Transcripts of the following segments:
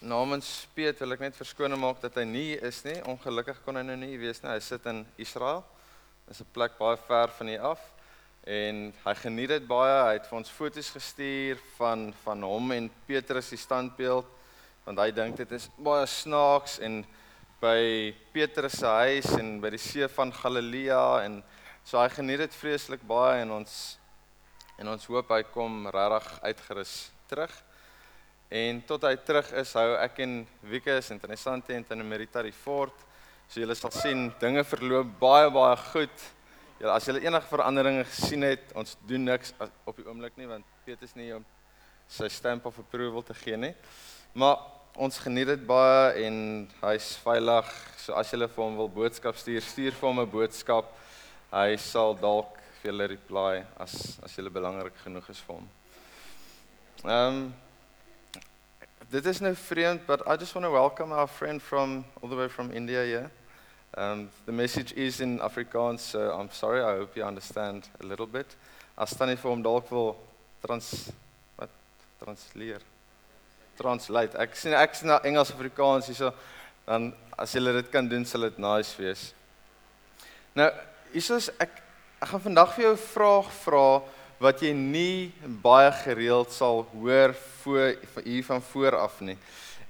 namens Piet wil ek net verskoning maak dat hy nie is nie. Ongelukkig kon hy nou nie wees nie. Hy sit in Israel. Dis 'n plek baie ver van hier af en hy geniet dit baie. Hy het vir ons foto's gestuur van van hom en Petrus se standbeeld want hy dink dit is baie snaaks en by Petrus se huis en by die see van Galilea en so hy geniet dit vreeslik baie en ons en ons hoop hy kom regtig uitgerus terug. En tot hy terug is, hou ek en Wieke is interessant en in Emerita die fort. So julle sal sien dinge verloop baie baie goed. Julle as julle enige veranderinge gesien het, ons doen niks op die oomblik nie want Piet is nie om sy stamp of approval te gee nie. Maar ons geniet dit baie en hy's veilig. So as julle vir hom wil boodskap stuur, stuur vir hom 'n boodskap. Hy sal dalk vir julle reply as as julle belangrik genoeg is vir hom. Ehm um, Dit is nou vreemd, but I just want to welcome our friend from all the way from India here. Um, the message is in Afrikaans, so I'm sorry. I hope you understand a little bit. As tannie vir hom dalk wil trans wat transleer. Translate. Ek sien ek sien na Engels Afrikaans hierso dan as julle dit kan doen sal dit nice wees. Nou, hierso's ek ek gaan vandag vir jou 'n vraag vra wat jy nie baie gereeld sal hoor voor hier van voor af nie.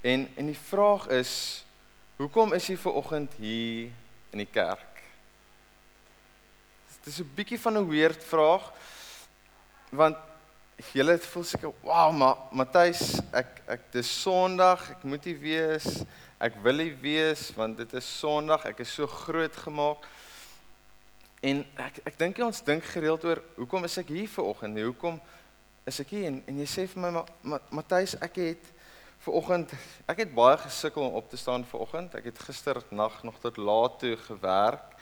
En en die vraag is hoekom is jy ver oggend hier in die kerk? Dit is 'n bietjie van 'n weird vraag want julle voel seker, "Wow, maar Matthys, ek ek dis Sondag, ek moet hier wees. Ek wil hier wees want dit is Sondag, ek is so groot gemaak." En ek ek dink ons dink gereeld oor hoekom is ek hier ver oggend? Hoekom is ek hier? En, en jy sê vir my maar Ma, Matthys, ek het ver oggend ek het baie gesukkel om op te staan ver oggend. Ek het gister nag nog tot laat toe gewerk.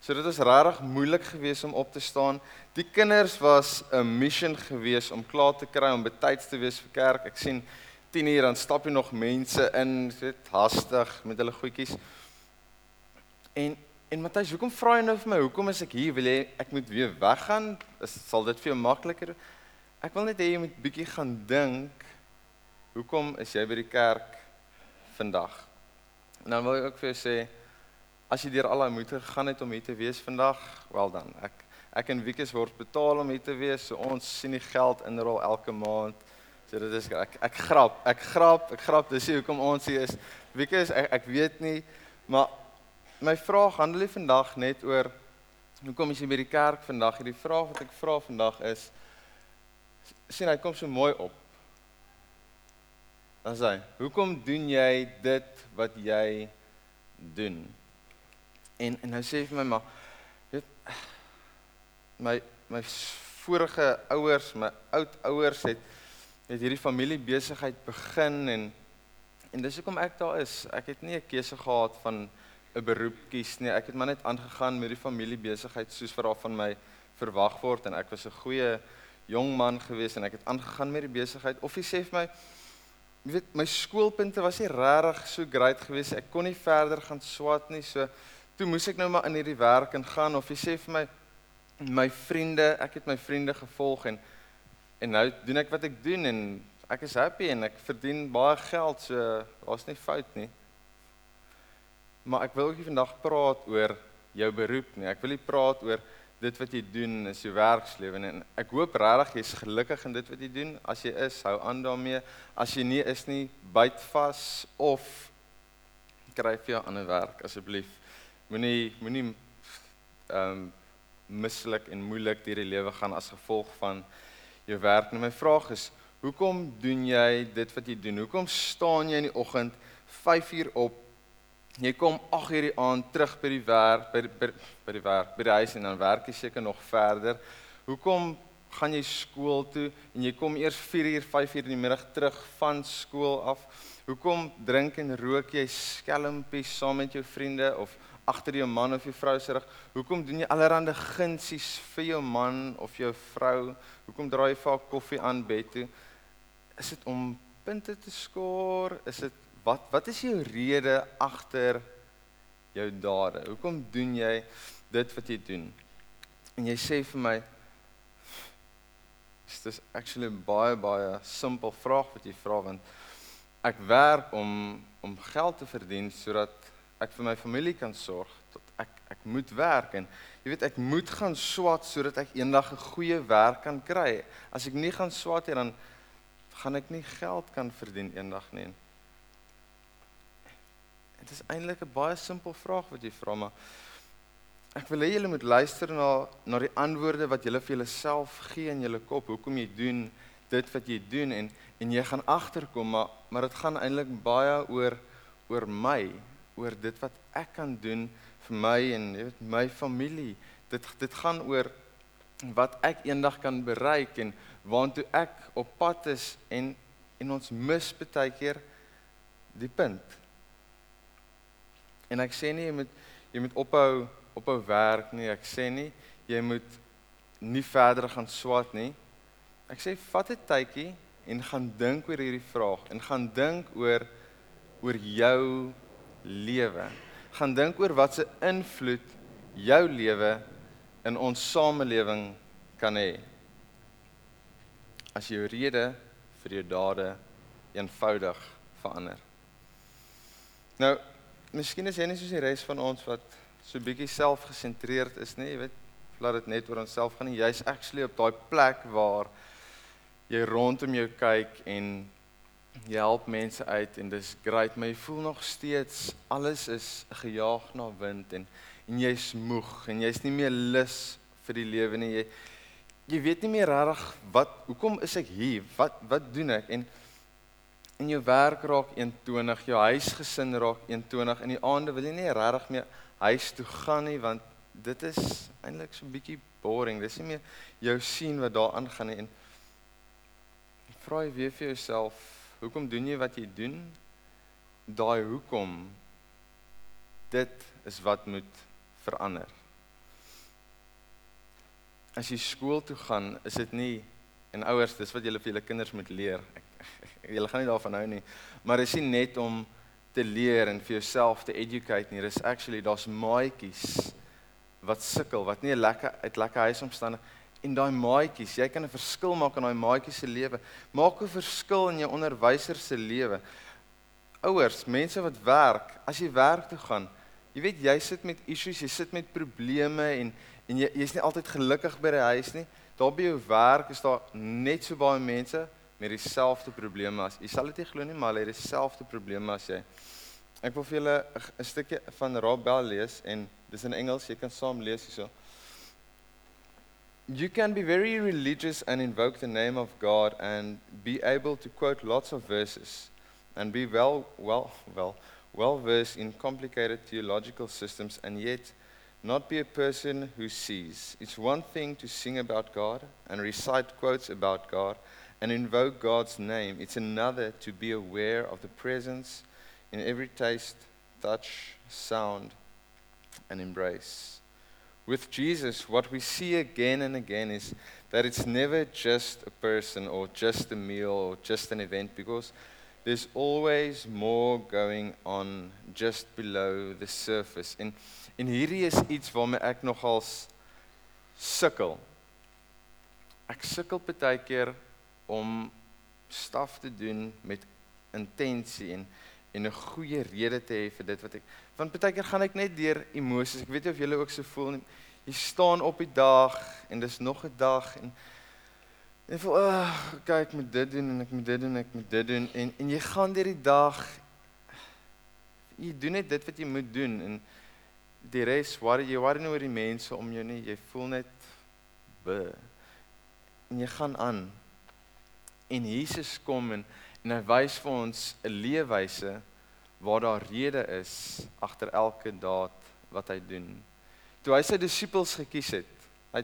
So dit was regtig moeilik geweest om op te staan. Die kinders was 'n mission geweest om klaar te kry om betyds te wees vir kerk. Ek sien 10 uur dan stap jy nog mense in, dit hastig met hulle goedjies. En En Matthys, hoekom vra jy nou vir my? Hoekom is ek hier? Wil jy ek moet weer weggaan? Is sal dit vir jou makliker? Ek wil net hê jy moet bietjie gaan dink. Hoekom is jy by die kerk vandag? En dan wil ek ook vir jou sê as jy deur al daai moeite gegaan het om hier te wees vandag, wel dan. Ek ek en Wieke word betaal om hier te wees. So ons sien die geld inrol elke maand. So dit is ek ek grap, ek grap, ek grap. Dis hoekom ons hier is. Wieke is ek, ek weet nie, maar My vraag handel nie vandag net oor hoekom is jy by die kerk vandag? Hierdie vraag wat ek vra vandag is sien hy kom so mooi op. Dan sê hy, "Hoekom doen jy dit wat jy doen?" En en hy sê vir my maar weet my my vorige ouers, my oud ouers het het hierdie familiebesigheid begin en en dis hoekom ek daar is. Ek het nie 'n keuse gehad van 'n beroep kies nie. Ek het maar net aangegaan met die familiebesigheid soos wat daar van my verwag word en ek was 'n goeie jong man gewees en ek het aangegaan met die besigheid. Of jy sê vir my jy weet my skoolpunte was nie regtig so great geweest. Ek kon nie verder gaan swat nie. So toe moes ek nou maar in hierdie werk ingaan of jy sê vir my my vriende, ek het my vriende gevolg en en nou doen ek wat ek doen en ek is happy en ek verdien baie geld. So daar's nie fout nie. Maar ek wil ook nie vandag praat oor jou beroep nie. Ek wil nie praat oor dit wat jy doen in jou werkslewe en ek hoop regtig jy's gelukkig in dit wat jy doen. As jy is, hou aan daarmee. As jy nie is nie, byt vas of kry vir jou ander werk asseblief. Moenie moenie ehm um, mislik en moeilik deur die lewe gaan as gevolg van jou werk. Nou my vraag is, hoekom doen jy dit wat jy doen? Hoekom staan jy in die oggend 5 uur op Jy kom 8 uur die aand terug by die werk by by, by die werk by die huis en dan werk jy seker nog verder. Hoekom gaan jy skool toe en jy kom eers 4 uur 5 uur in die middag terug van skool af? Hoekom drink en rook jy skelmpies saam met jou vriende of agter jou man of jou vrou se rug? Hoekom doen jy allerlei gunsies vir jou man of jou vrou? Hoekom draai jy vir haar koffie aan bed toe? Is dit om punte te skoor? Is dit wat wat is jou rede agter jou dade? Hoekom doen jy dit wat jy doen? En jy sê vir my dis actually 'n baie baie simpel vraag wat jy vra want ek werk om om geld te verdien sodat ek vir my familie kan sorg. Tot ek ek moet werk en jy weet ek moet gaan swat sodat ek eendag 'n goeie werk kan kry. As ek nie gaan swat nie dan gaan ek nie geld kan verdien eendag nie. Dit is eintlik 'n baie simpel vraag wat jy vra maar ek wil hê julle moet luister na na die antwoorde wat julle vir julleself gee in julle kop. Hoekom jy doen dit wat jy doen en en jy gaan agterkom maar maar dit gaan eintlik baie oor oor my, oor dit wat ek kan doen vir my en jy weet my familie. Dit dit gaan oor wat ek eendag kan bereik en waartoe ek op pad is en en ons mis baie keer die punt. En ek sê nie jy moet jy moet ophou ophou werk nie. Ek sê nie jy moet nie verder gaan swat nie. Ek sê vat 'n tydjie en gaan dink oor hierdie vraag en gaan dink oor oor jou lewe. Gaan dink oor wat se invloed jou lewe in ons samelewing kan hê. As jou rede vir jou dade eenvoudig verander. Nou, miskien is jy nie soos die res van ons wat so bietjie selfgesentreerd is nie, jy weet, laat dit net oor onsself gaan nie. Jy's actually op daai plek waar jy rondom jou kyk en jy help mense uit en dis great, maar jy voel nog steeds alles is gejaag na wind en en jy's moeg en jy's nie meer lus vir die lewe nie. Jy jy weet nie meer regtig wat hoekom is ek hier? Wat wat doen ek? En in jou werk raak eentonig, jou huisgesin raak eentonig. In die aande wil jy nie regtig meer huis toe gaan nie want dit is eintlik so 'n bietjie boring. Dis nie meer jou sien wat daar aangaan nie. En vra jy weer vir jouself, hoekom doen jy wat jy doen? Daai hoekom dit is wat moet verander. As jy skool toe gaan, is dit nie en ouers, dis wat julle vir julle kinders moet leer. Julle gaan nie daarvan hou nie, maar dis nie net om te leer en vir jouself te educate nie. Dis actually daar's maatjies wat sukkel, wat nie 'n lekker uit lekker huisomstandighede en daai maatjies, jy kan 'n verskil maak in daai maatjies se lewe. Maak 'n verskil in jou onderwyser se lewe. Ouers, mense wat werk, as jy werk toe gaan, jy weet jy sit met issues, jy sit met probleme en en jy jy's nie altyd gelukkig by die huis nie. Daar by jou werk is daar net so baie mense met dieselfde probleme as jy. Sal dit nie glo nie, maar hulle het dieselfde probleme as jy. Ek wil vir julle 'n stukkie van Rob Bell lees en dis in Engels, jy kan saam lees hierso. You can be very religious and invoke the name of God and be able to quote lots of verses and be well, well, well, well versed in complicated theological systems and yet not be a person who sees. It's one thing to sing about God and recite quotes about God and invoke God's name. It's another to be aware of the presence in every taste, touch, sound, and embrace. With Jesus, what we see again and again is that it's never just a person or just a meal or just an event because there's always more going on just below the surface. En en hierdie is iets waarmee ek nogals sukkel. Ek sukkel baie keer om staf te doen met intensie en en 'n goeie rede te hê vir dit wat ek want baie keer gaan ek net deur emosies. Ek weet nie of julle ook so voel nie. Jy staan op die dag en dis nog 'n dag en en voel ag, oh, kyk ek moet dit doen en ek moet dit doen, ek moet dit doen en en jy gaan deur die dag jy doen net dit wat jy moet doen en die res worry jy worry nie oor die mense om jou nie. Jy voel net be en jy gaan aan. En Jesus kom en en hy wys vir ons 'n leefwyse waar daar rede is agter elke daad wat hy doen. Toe hy sy disippels gekies het, hy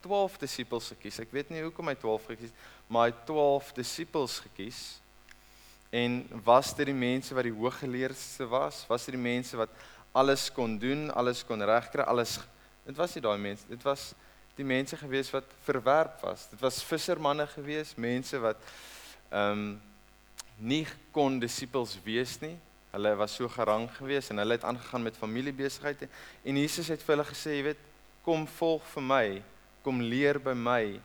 12 disippels gekies. Ek weet nie hoekom hy 12 gekies het, maar hy 12 disippels gekies. En was dit die mense wat die hooggeleerdste was? Was dit die mense wat alles kon doen, alles kon regkry, alles Dit was nie daai mense, dit was die mense gewees wat verwerp was. Dit was vissermanne gewees, mense wat ehm um, nie kon disippels wees nie. Hulle was so gerang geweest en hulle het aangegaan met familiebesigheid en Jesus het vir hulle gesê, jy weet, kom volg vir my, kom leer by my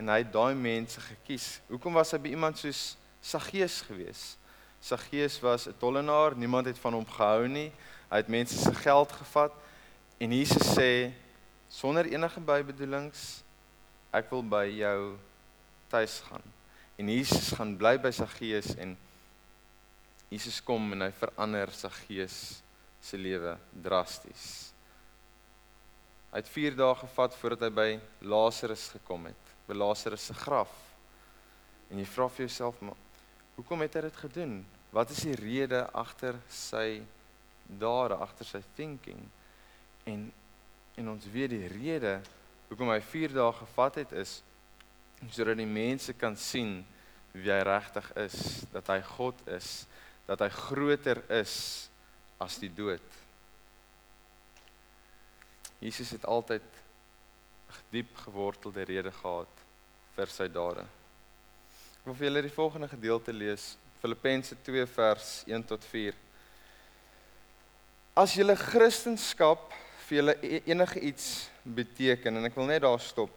en hy het daai mense gekies. Hoekom was hy by iemand soos Saggeus geweest? Saggeus was 'n tollenaar, niemand het van hom gehou nie. Hy het mense se geld gevat en Jesus sê sonder enige bybedoelings ek wil by jou tuis gaan. En Jesus gaan bly by Saggeus en Jesus kom en hy verander Saggeus se lewe drasties. Hy het 4 dae gevat voordat hy by Lazarus gekom het, by Lazarus se graf. En jy vra vir jouself, hoekom het hy dit gedoen? Wat is die rede agter sy dade, agter sy thinking? En en ons weet die rede hoekom hy 4 dae gevat het is sodat die mense kan sien wie hy regtig is, dat hy God is, dat hy groter is as die dood. Jesus het altyd diep gewortelde rede gehad vir sy dade. Ek wil vir julle die volgende gedeelte lees, Filippense 2 vers 1 tot 4. As julle Christendom vir julle e-, enige iets beteken en ek wil net daar stop.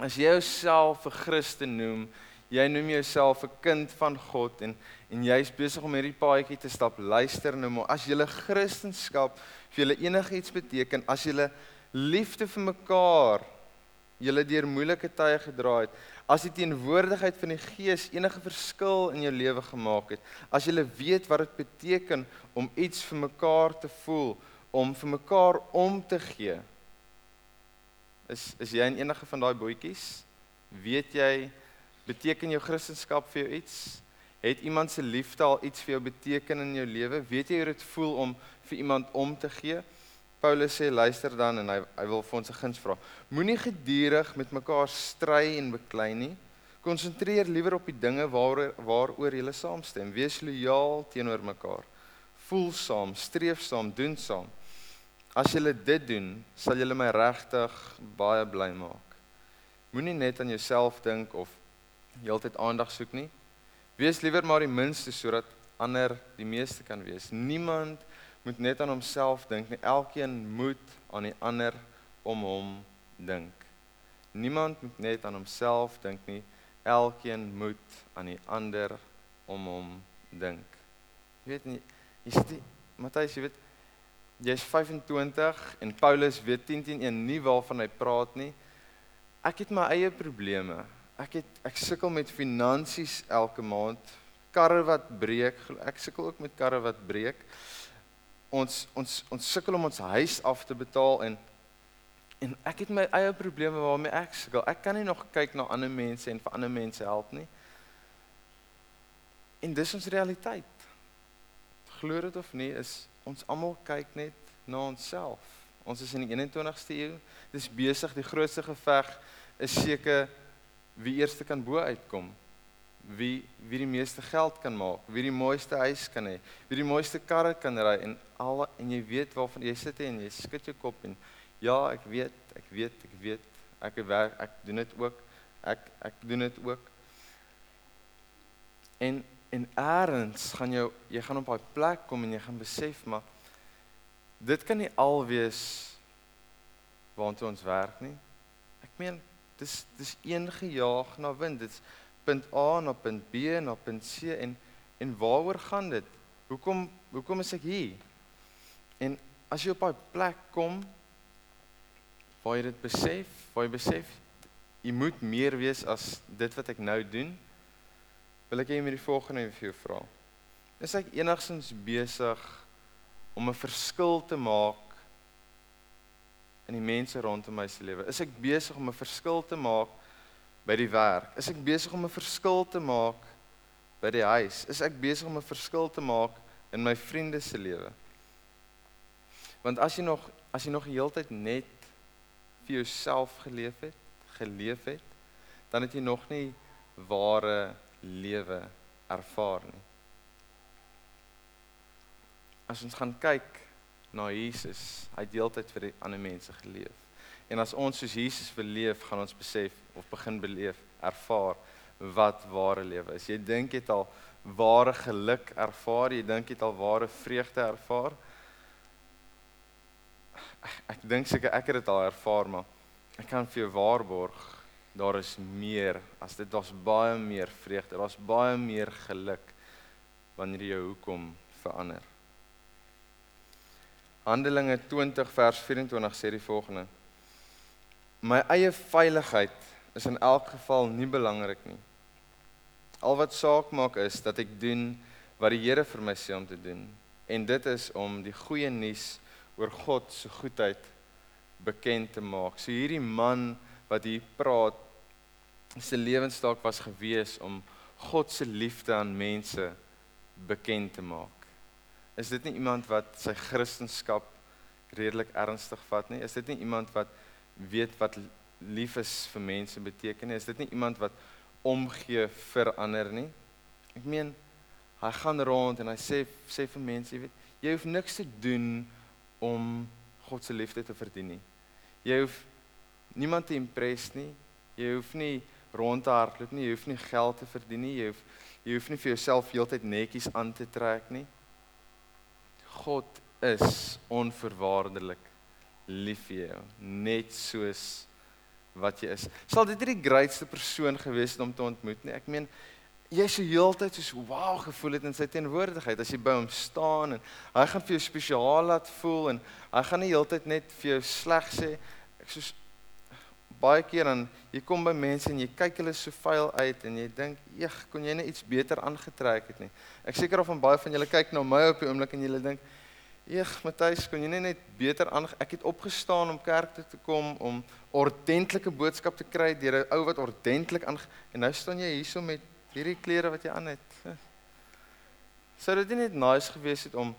As jy jouself 'n Christen noem, jy noem jouself 'n kind van God en en jy's besig om hierdie paadjie te stap, luister nou maar. As julle Christendom vir julle enigiets beteken, as julle liefde vir mekaar julle deur moeilike tye gedra het, as die teenwoordigheid van die Gees enige verskil in jou lewe gemaak het, as julle weet wat dit beteken om iets vir mekaar te voel, om vir mekaar om te gee. Is is jy in enige van daai bootjies? Weet jy beteken jou Christendom vir jou iets? Het iemand se liefde al iets vir jou beteken in jou lewe? Weet jy hoe dit voel om vir iemand om te gee? Paulus sê luister dan en hy hy wil vir ons 'n guns vra. Moenie gedurig met mekaar stry en beklei nie. Konsentreer liewer op die dinge waaroor waaroor julle saamstem. Wees lojaal teenoor mekaar. Voel saam, streef saam, doen saam. As julle dit doen, sal julle my regtig baie bly maak. Moenie net aan jouself dink of heeltyd aandag soek nie. Wees liewer maar die minste sodat ander die meeste kan wees. Niemand moet net aan homself dink nie. Elkeen moet aan die ander om hom dink. Niemand moet net aan homself dink nie. Elkeen moet aan die ander om hom dink. Jy weet nie, jy sê Matthys, jy weet jy's 25 en Paulus weet 10 10 1 nie waarvan hy praat nie. Ek het my eie probleme ek het ek sukkel met finansies elke maand. Karre wat breek, ek sukkel ook met karre wat breek. Ons ons ons sukkel om ons huis af te betaal en en ek het my eie probleme waarmee ek sukkel. Ek kan nie nog kyk na ander mense en vir ander mense help nie. En dis ons realiteit. Glo dit of nie, is ons almal kyk net na onsself. Ons is in die 21ste eeu. Dis besig die grootste geveg is seker wie eerste kan bo uitkom. Wie wie die meeste geld kan maak, wie die mooiste huis kan hê, wie die mooiste karre kan ry en al en jy weet waarvan jy sit en jy skud jou kop en ja, ek weet, ek weet, ek weet, ek werk, ek doen dit ook. Ek ek doen dit ook. En en eers gaan jou jy gaan op daai plek kom en jy gaan besef maar dit kan nie al wees waartoe ons werk nie. Ek meen dis dis een gejaag na wind. Dit's punt A na punt B na punt C en en waaroor gaan dit? Hoekom hoekom is ek hier? En as jy op daai plek kom waar jy dit besef, waar jy besef jy moet meer wees as dit wat ek nou doen, wil ek hê jy moet die volgende vir jou vra. Is ek enigstens besig om 'n verskil te maak in die mense rondom my se lewe? Is ek besig om 'n verskil te maak by die werk? Is ek besig om 'n verskil te maak by die huis? Is ek besig om 'n verskil te maak in my vriende se lewe? Want as jy nog as jy nog die hele tyd net vir jouself geleef het, geleef het, dan het jy nog nie ware lewe ervaar nie. As ons gaan kyk na Jesus. Hy het deeltyd vir die ander mense geleef. En as ons soos Jesus wil leef, gaan ons besef of begin beleef, ervaar wat ware lewe is. Jy dink jy het al ware geluk ervaar, jy dink jy het al ware vreugde ervaar. Ek dink seker ek het dit al ervaar, maar ek kan vir jou waarborg daar is meer as dit was baie meer vreugde, daar's baie meer geluk wanneer jy jou hoekom verander. Handelinge 20 vers 24 sê die volgende: My eie veiligheid is in elk geval nie belangrik nie. Al wat saak maak is dat ek doen wat die Here vir my sê om te doen. En dit is om die goeie nuus oor God se goedheid bekend te maak. So hierdie man wat hier praat, se lewensstaak was gewees om God se liefde aan mense bekend te maak. Is dit nie iemand wat sy kristendom redelik ernstig vat nie? Is dit nie iemand wat weet wat lief is vir mense beteken nie? Is dit nie iemand wat omgee vir ander nie? Ek meen hy gaan rond en hy sê sê vir mense, jy weet, jy hoef niks te doen om God se liefde te verdien nie. Jy hoef niemand te impress nie. Jy hoef nie rond te hardloop nie. Jy hoef nie geld te verdien nie. Jy hoef jy hoef nie vir jouself heeltyd netjies aan te trek nie. God is onverwaardelik lief vir jou, net soos wat jy is. Sal dit die grootste persoon gewees het om te ontmoet nie? Ek meen jy sou heeltyd soos wow gevoel het in sy teenwoordigheid as jy by hom staan en hy gaan vir jou spesiaal laat voel en hy gaan nie heeltyd net vir jou sleg sê. Ek soos baie keer dan jy kom by mense en jy kyk hulle so vuil uit en jy dink, "Eeg, kon jy net iets beter aangetrek het nie." Ek seker of van baie van julle kyk na my op die oomblik en julle dink, "Eeg, Matthys, kon jy net net beter aan ek het opgestaan om kerk toe te kom om ordentlike boodskap te kry deur 'n ou wat ordentlik aan en nou staan jy hierso met hierdie klere wat jy aan het." Sou dit nie net nice gewees het om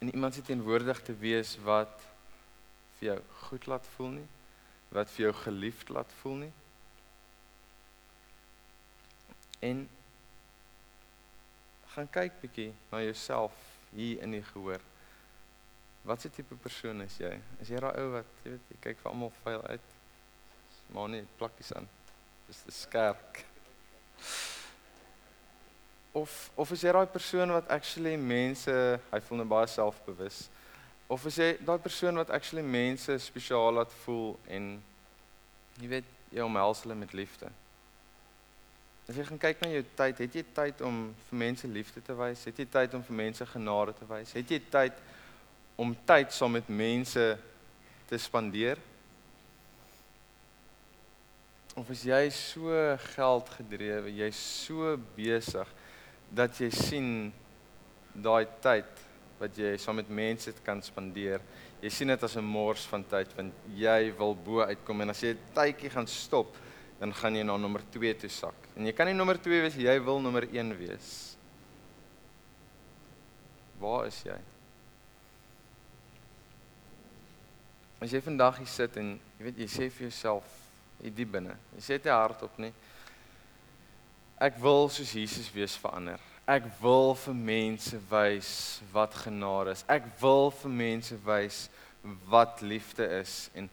in iemand se teenwoordig te wees wat vir jou goed laat voel nie? Wat vir jou geliefd laat voel nie. En gaan kyk bietjie na jouself hier in die gehoor. Wat se tipe persoon is jy? Is jy daai ou wat jy weet jy kyk vir almal vuil uit? Maar nie plakkies aan. Dis te skerp. Of of is jy daai persoon wat actually mense, hy voel nou baie selfbewus. Of is jy daai persoon wat actually mense spesiaal laat voel en jy weet jy omhels hulle met liefde? As jy gaan kyk na jou tyd, het jy tyd om vir mense liefde te wys? Het jy tyd om vir mense genade te wys? Het jy tyd om tyd saam met mense te spandeer? Of is jy so geldgedrewe, jy's so besig dat jy sien daai tyd wat jy saam met mense kan spandeer. Jy sien dit as 'n mors van tyd want jy wil bo uitkom en as jy 'n tydjie gaan stop, dan gaan jy na nommer 2 toe sak. En jy kan nie nommer 2 wees, jy wil nommer 1 wees. Waar is jy? As jy vandag hier sit en jy weet jy sê vir jouself hier diep binne. Jy sê dit hardop nie. Ek wil soos Jesus wees verander. Ek wil vir mense wys wat genade is. Ek wil vir mense wys wat liefde is en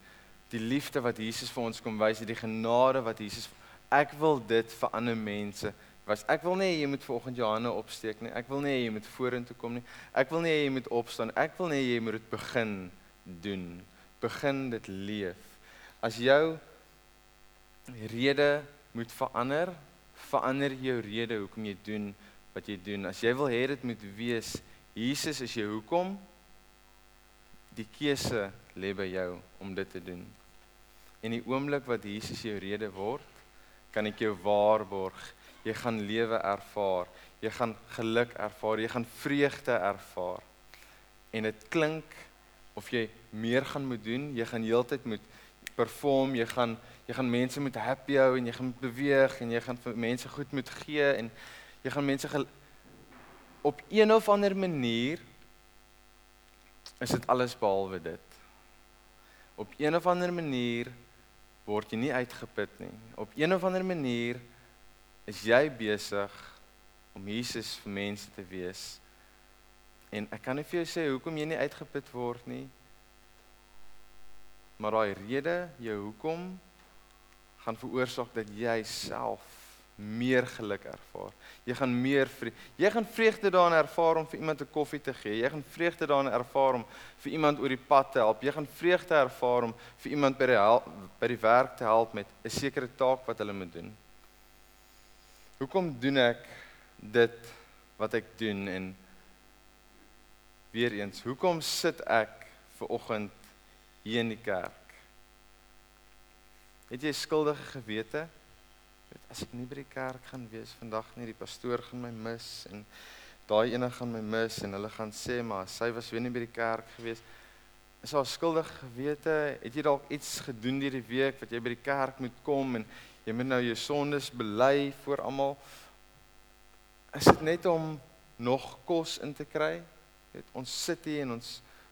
die liefde wat Jesus vir ons kom wys, die genade wat Jesus Ek wil dit vir ander mense wys. Ek wil nie jy moet vanoggend jou hande opsteek nie. Ek wil nie jy moet vorentoe kom nie. Ek wil nie jy moet opstaan. Ek wil nie jy moet dit begin doen. Begin dit leef. As jou rede moet verander, verander jou rede hoekom jy doen wat jy doen. As jy wil hê dit moet wees Jesus is jou hoekom die keuse lê by jou om dit te doen. En die oomblik wat Jesus jou rede word, kan ek jou waarborg, jy gaan lewe ervaar, jy gaan geluk ervaar, jy gaan vreugde ervaar. En dit klink of jy meer gaan moet doen, jy gaan heeltyd moet perform, jy gaan jy gaan mense moet happy hou en jy gaan beweeg en jy gaan vir mense goed moet gee en jy gaan mense op een of ander manier is dit alles behalwe dit. Op een of ander manier word jy nie uitgeput nie. Op een of ander manier is jy besig om Jesus vir mense te wees. En ek kan nie vir jou sê hoekom jy nie uitgeput word nie. Maar daai rede, jou hoekom gaan veroorsaak dat jy self meer geluk ervaar. Jy gaan meer jy gaan vreugde daarin ervaar om vir iemand 'n koffie te gee. Jy gaan vreugde daarin ervaar om vir iemand oor die pad te help. Jy gaan vreugde ervaar om vir iemand by die by die werk te help met 'n sekere taak wat hulle moet doen. Hoekom doen ek dit wat ek doen en weer eens, hoekom sit ek ver oggend hier in die kerk? Het jy skuldige gewete? Weet as ek nie by die kerk gaan wees vandag nie, die pastoor gaan my mis en daai ene gaan my mis en hulle gaan sê maar sy was weer nie by die kerk gewees. Is haar skuldige gewete? Het jy dalk iets gedoen hierdie week wat jy by die kerk moet kom en jy moet nou jou sondes bely voor almal? is dit net om nog kos in te kry? Weet, ons sit hier en ons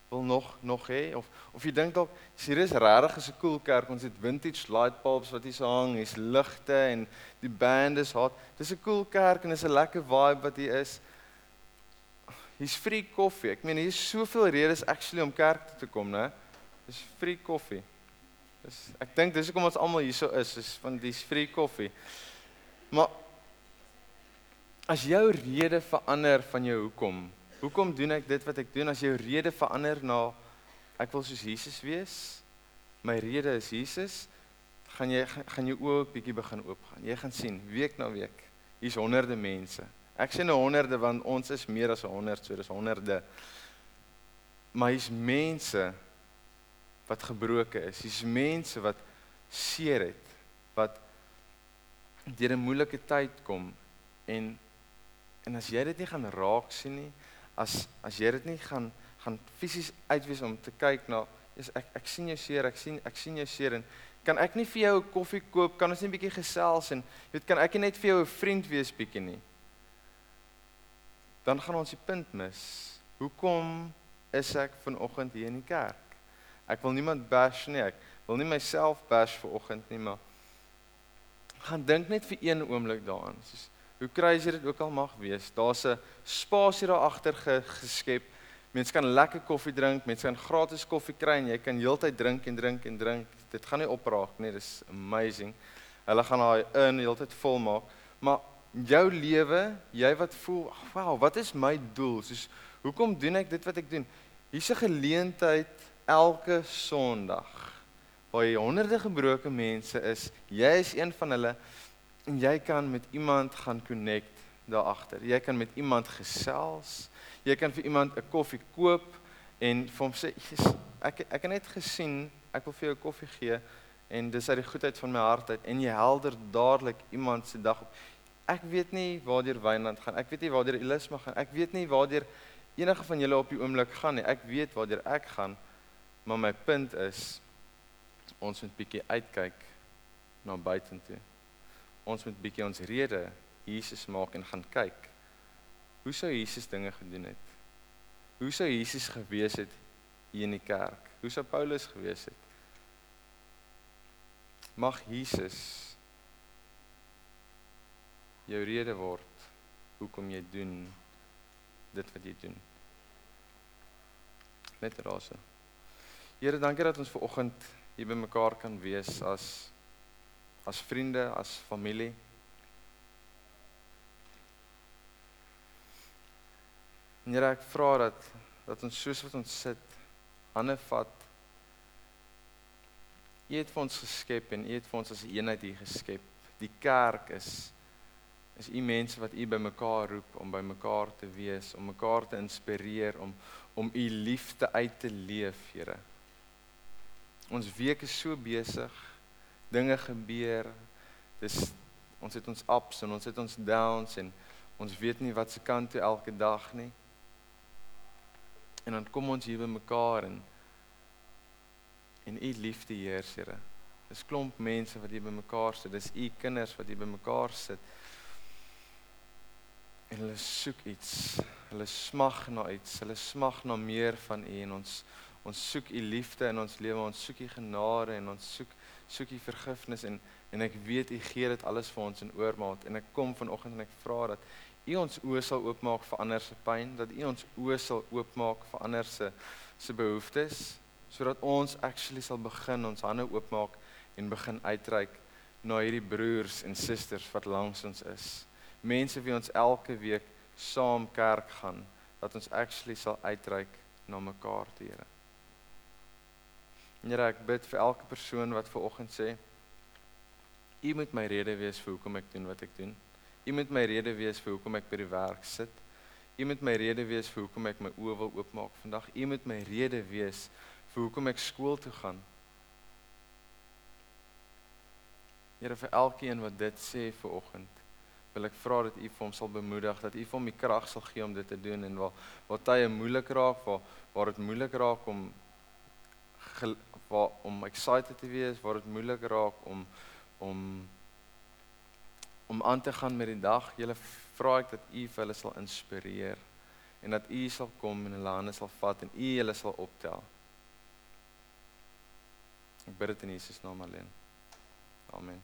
wil nog nog hê of of jy dink dalk hier is regtig 'n cool kerk, ons het vintage light bulbs wat hier hang, hier's ligte en die band is hot. Dis 'n cool kerk en is 'n lekker vibe wat hier is. Hier's free koffie. Ek meen hier is soveel redes actually om kerk toe te kom, né? Dis free koffie. Dis ek dink dis hoekom ons almal hier so is, is van dis free koffie. Maar As jou rede verander van jou hoekom, hoekom doen ek dit wat ek doen? As jou rede verander na ek wil soos Jesus wees, my rede is Jesus, gaan jy gaan jou oë 'n bietjie begin oopgaan. Jy gaan sien week na week, hier's honderde mense. Ek sê nou honderde want ons is meer as 100, so dis honderde. Maar hier's mense wat gebroken is. Hier's mense wat seer het, wat deur 'n moeilike tyd kom en En as jy dit nie gaan raak sien nie, as as jy dit nie gaan gaan fisies uitwys om te kyk na, is ek ek sien jou seer, ek sien ek sien jou seer en kan ek nie vir jou 'n koffie koop, kan ons net 'n bietjie gesels en jy weet kan ek net vir jou 'n vriend wees bietjie nie. Dan gaan ons die punt mis. Hoekom is ek vanoggend hier in die kerk? Ek wil niemand bash nie, ek wil nie myself bash vanoggend nie, maar gaan dink net vir een oomblik daaraan. Soos hoe crazy dit ook al mag wees, daar's 'n spasie daar agter geskep. Mense kan lekker koffie drink, mense kan gratis koffie kry en jy kan heeltyd drink en drink en drink. Dit gaan nie opraak nie, dis amazing. Hulle gaan daai in heeltyd vol maak. Maar jou lewe, jy wat voel, wow, wat is my doel? Soos hoekom doen ek dit wat ek doen? Hier's 'n geleentheid elke Sondag waar jy honderde gebroke mense is. Jy is een van hulle en jy kan met iemand gaan connect daar agter. Jy kan met iemand gesels. Jy kan vir iemand 'n koffie koop en vir hom sê ek ek het net gesien ek wil vir jou koffie gee en dis uit die goedheid van my hart uit en jy helder dadelik iemand se dag op. Ek weet nie waartoe Wynand gaan. Ek weet nie waartoe Elisma gaan. Ek weet nie waartoe enige van julle op die oomblik gaan nie. Ek weet waartoe ek gaan. Maar my punt is ons moet bietjie uitkyk na buitentoe ons moet bietjie ons rede Jesus maak en gaan kyk. Hoe sou Jesus dinge gedoen het? Hoe sou Jesus gewees het hier in die kerk? Hoe sou Paulus gewees het? Mag Jesus jou rede word hoekom jy doen dit wat jy doen. Net rase. Here, dankie dat ons ver oggend hier by mekaar kan wees as as vriende, as familie. En Here, ek vra dat dat ons soos wat ons sit, hande vat. U het vir ons geskep en U het vir ons as 'n eenheid hier geskep. Die kerk is is u mense wat u bymekaar roep om bymekaar te wees, om mekaar te inspireer om om u liefde uit te leef, Here. Ons week is so besig dinge gebeur. Dis ons het ons ups en ons het ons downs en ons weet nie wat se kant toe elke dag nie. En dan kom ons hier by mekaar en en u liefde heers, Here. Dis klomp mense wat hier by mekaar sit. Dis u kinders wat hier by mekaar sit. En hulle soek iets. Hulle smag na iets. Hulle smag na meer van u en ons ons soek u liefde in ons lewe. Ons soek u genade en ons soek soek U vergifnis en en ek weet U gee dit alles vir ons in oormaat en ek kom vanoggend en ek vra dat U ons oë sal oopmaak vir ander se pyn, dat U ons oë sal oopmaak vir ander se se behoeftes sodat ons actually sal begin ons hande oopmaak en begin uitreik na hierdie broers en susters wat langs ons is. Mense wie ons elke week saam kerk gaan, dat ons actually sal uitreik na mekaar te Here. Here, ek bid vir elke persoon wat ver oggend sê U moet my rede wees vir hoekom ek doen wat ek doen. U moet my rede wees vir hoekom ek by die werk sit. U moet my rede wees vir hoekom ek my oë wil oopmaak vandag. U moet my rede wees vir hoekom ek skool toe gaan. Here vir elkeen wat dit sê vir oggend, wil ek vra dat U vir hom sal bemoedig, dat U vir hom die krag sal gee om dit te doen en waar waar tye moeilik raak, waar waar dit moeilik raak om waar om excited te wees, waar dit moeilik raak om om om aan te gaan met die dag. Julle vra ek dat U vir hulle sal inspireer en dat U sal kom en hulle hande sal vat en U hulle sal optel. Ek bid dit in Jesus naam alleen. Amen.